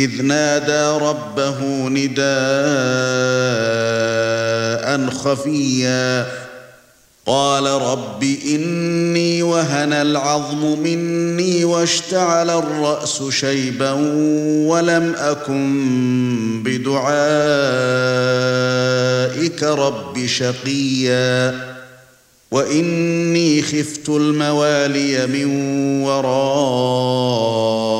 إذ نادى ربه نداء خفيا. قال رب إني وهن العظم مني واشتعل الرأس شيبا ولم أكن بدعائك رب شقيا. وإني خفت الموالي من ورائي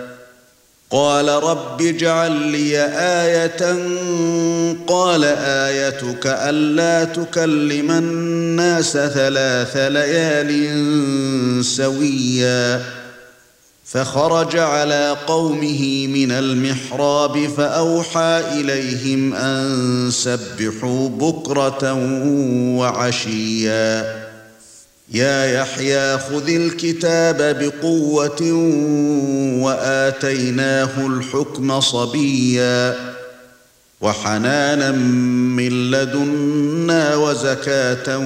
قال رب اجعل لي آية قال آيتك ألا تكلم الناس ثلاث ليال سويا. فخرج على قومه من المحراب فأوحى إليهم أن سبحوا بكرة وعشيا. يا يحيى خذ الكتاب بقوة وآتيناه الحكم صبيا وحنانا من لدنا وزكاة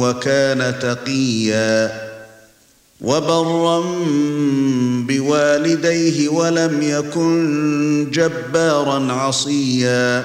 وكان تقيا وبرا بوالديه ولم يكن جبارا عصيا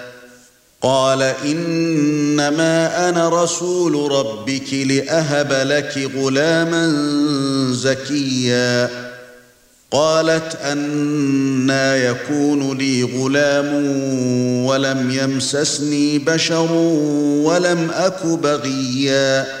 قال إنما أنا رسول ربك لأهب لك غلاما زكيا. قالت أنا يكون لي غلام ولم يمسسني بشر ولم أك بغيا.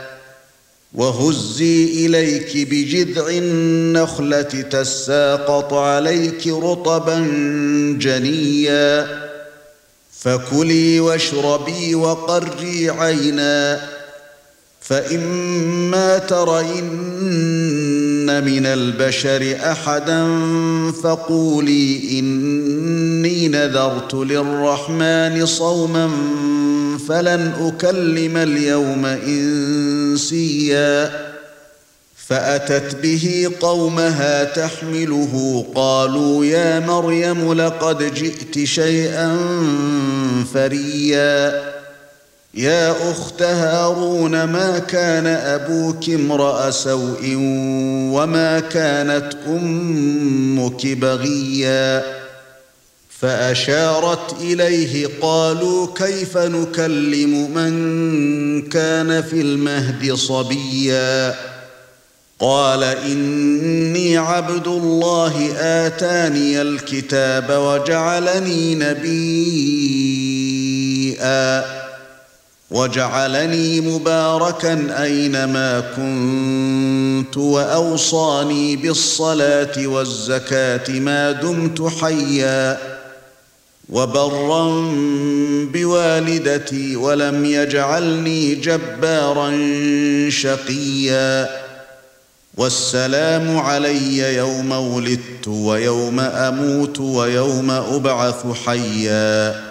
وهزي إليك بجذع النخلة تساقط عليك رطبا جنيا. فكلي واشربي وقري عينا. فإما ترين من البشر أحدا فقولي إني نذرت للرحمن صوما فلن أكلم اليوم إنسيا. فأتت به قومها تحمله قالوا يا مريم لقد جئت شيئا فريا. يا أخت هارون ما كان أبوك امرأ سوء وما كانت أمك بغيا؟ فأشارت إليه قالوا كيف نكلم من كان في المهد صبيا؟ قال إني عبد الله آتاني الكتاب وجعلني نبيا. وجعلني مباركا أينما كنت وأوصاني بالصلاة والزكاة ما دمت حيا وبرا بوالدتي ولم يجعلني جبارا شقيا والسلام علي يوم ولدت ويوم أموت ويوم أبعث حيا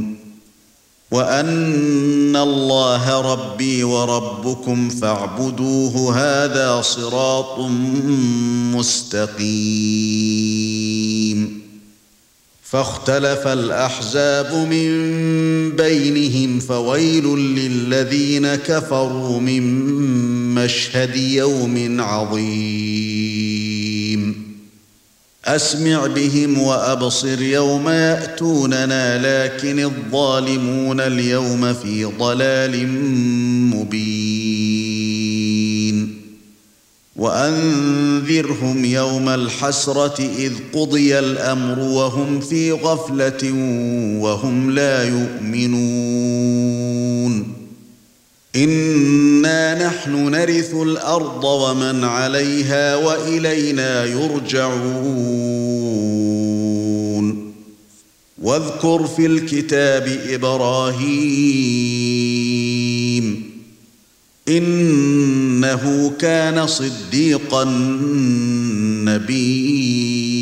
وأن الله ربي وربكم فاعبدوه هذا صراط مستقيم. فاختلف الأحزاب من بينهم فويل للذين كفروا من مشهد يوم عظيم. أسمع بهم وأبصر يوم يأتوننا لكن الظالمون اليوم في ضلال مبين. وأنذرهم يوم الحسرة إذ قضي الأمر وهم في غفلة وهم لا يؤمنون. انا نحن نرث الأرض ومن عليها والينا يرجعون واذكر في الكتاب إبراهيم انه كان صديقا نبيئا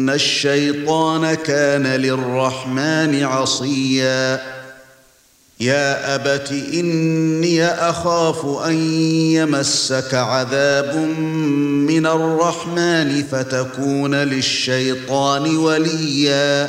ان الشيطان كان للرحمن عصيا يا ابت اني اخاف ان يمسك عذاب من الرحمن فتكون للشيطان وليا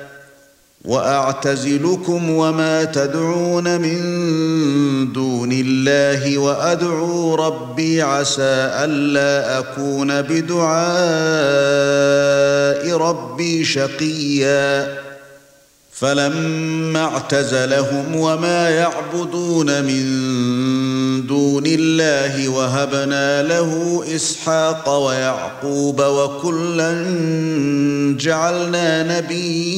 وأعتزلكم وما تدعون من دون الله وأدعو ربي عسى ألا أكون بدعاء ربي شقيا. فلما اعتزلهم وما يعبدون من دون الله وهبنا له إسحاق ويعقوب وكلا جعلنا نبيئا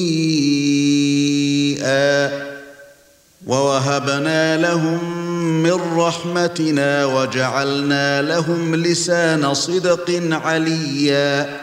ووهبنا لهم من رحمتنا وجعلنا لهم لسان صدق عليا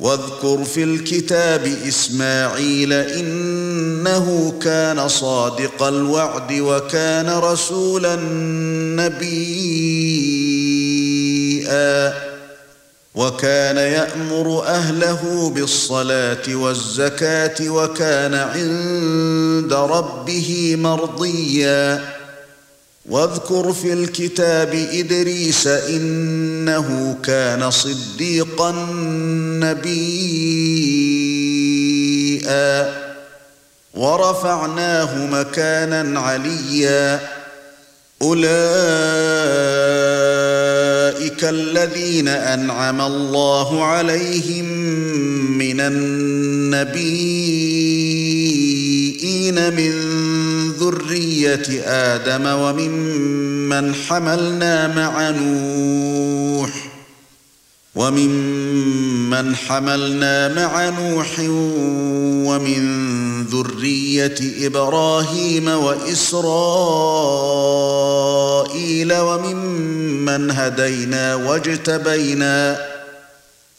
واذكر في الكتاب إسماعيل إنه كان صادق الوعد وكان رسولا نبيا وكان يأمر أهله بالصلاة والزكاة وكان عند ربه مرضيا واذكر في الكتاب إدريس إنه كان صديقا نبيا. ورفعناه مكانا عليا. أولئك الذين أنعم الله عليهم من النبيين من ذرية آدم وممن حملنا مع نوح وممن حملنا مع نوح ومن ذرية إبراهيم وإسرائيل وممن هدينا واجتبينا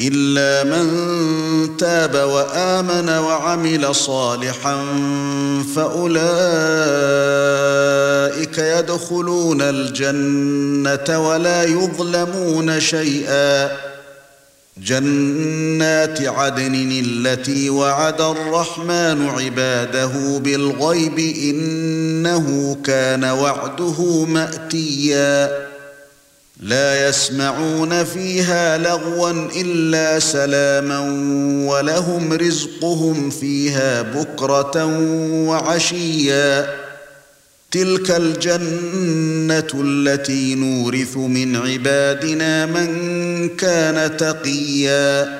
إلا من تاب وآمن وعمل صالحا فأولئك يدخلون الجنة ولا يظلمون شيئا. جنات عدن التي وعد الرحمن عباده بالغيب إنه كان وعده مأتيا. لا يسمعون فيها لغوا إلا سلاما ولهم رزقهم فيها بكرة وعشيا. تلك الجنة التي نورث من عبادنا من كان تقيا.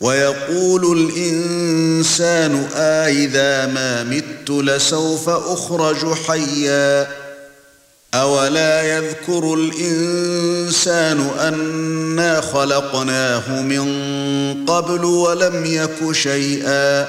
ويقول الإنسان آئذا ما مت لسوف أخرج حيا أولا يذكر الإنسان أنا خلقناه من قبل ولم يك شيئا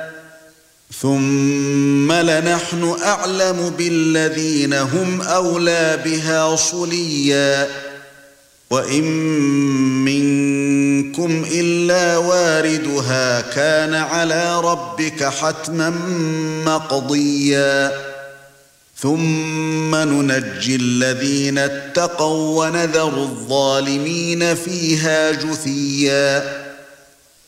ثُمَّ لَنَحْنُ أَعْلَمُ بِالَّذِينَ هُمْ أَوْلَى بِهَا صِلِيًّا. وَإِن مِّنكُمْ إِلَّا وَارِدُهَا كَانَ عَلَى رَبِّكَ حَتْمًا مَّقْضِيًّا. ثُمَّ نُنَجِّي الَّذِينَ اتَّقَوا وَنَذَرُ الظَّالِمِينَ فِيهَا جُثِيًّا.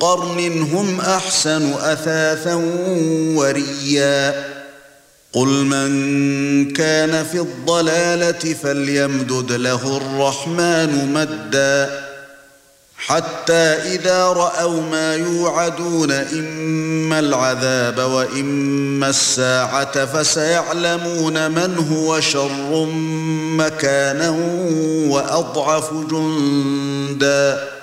قرن هم أحسن أثاثا وريا. قل من كان في الضلالة فليمدد له الرحمن مدا. حتى إذا رأوا ما يوعدون إما العذاب وإما الساعة فسيعلمون من هو شر مكانا وأضعف جندا.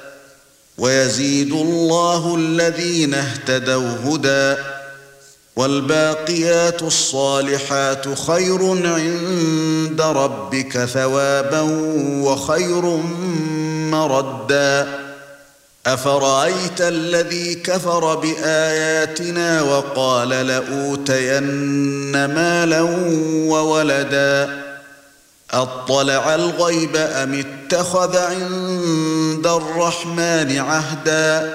ويزيد الله الذين اهتدوا هدى والباقيات الصالحات خير عند ربك ثوابا وخير مردا. أفرأيت الذي كفر بآياتنا وقال لأوتين مالا وولدا؟ أطلع الغيب أم اتخذ عند الرحمن عهدا.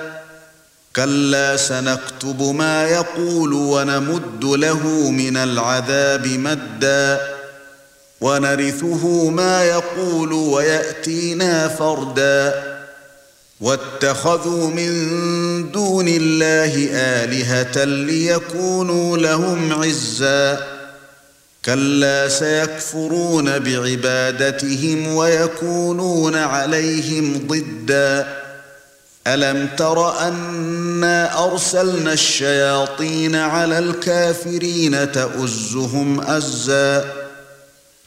كلا سنكتب ما يقول ونمد له من العذاب مدا. ونرثه ما يقول ويأتينا فردا. واتخذوا من دون الله آلهة ليكونوا لهم عزا. كلا سيكفرون بعبادتهم ويكونون عليهم ضدًا. ألم تر أنا أرسلنا الشياطين على الكافرين تؤزهم أزا؟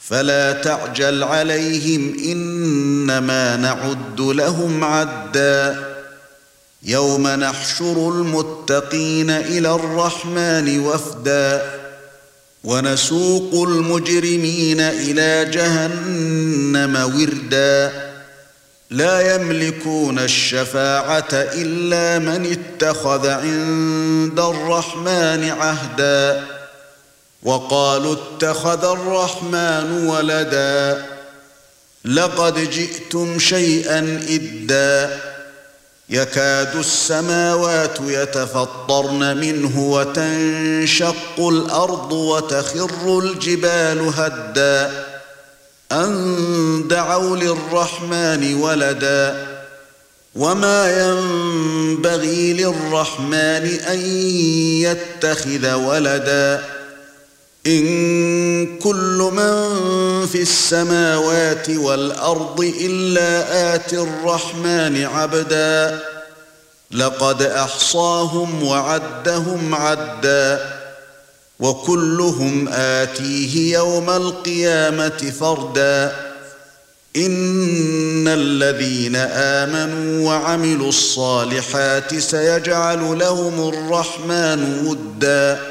فلا تعجل عليهم إنما نعد لهم عدا. يوم نحشر المتقين إلى الرحمن وفدا. ونسوق المجرمين إلى جهنم وردا. لا يملكون الشفاعة إلا من اتخذ عند الرحمن عهدا. وقالوا اتخذ الرحمن ولدا. لقد جئتم شيئا إدا. يكاد السماوات يتفطرن منه وتنشق الأرض وتخر الجبال هدّا. أن دعوا للرحمن ولدا. وما ينبغي للرحمن أن يتخذ ولدا. إن كل من في السماوات والأرض إلا آتي الرحمن عبدا. لقد أحصاهم وعدهم عدا وكلهم آتيه يوم القيامة فردا. إن الذين آمنوا وعملوا الصالحات سيجعل لهم الرحمن ودا.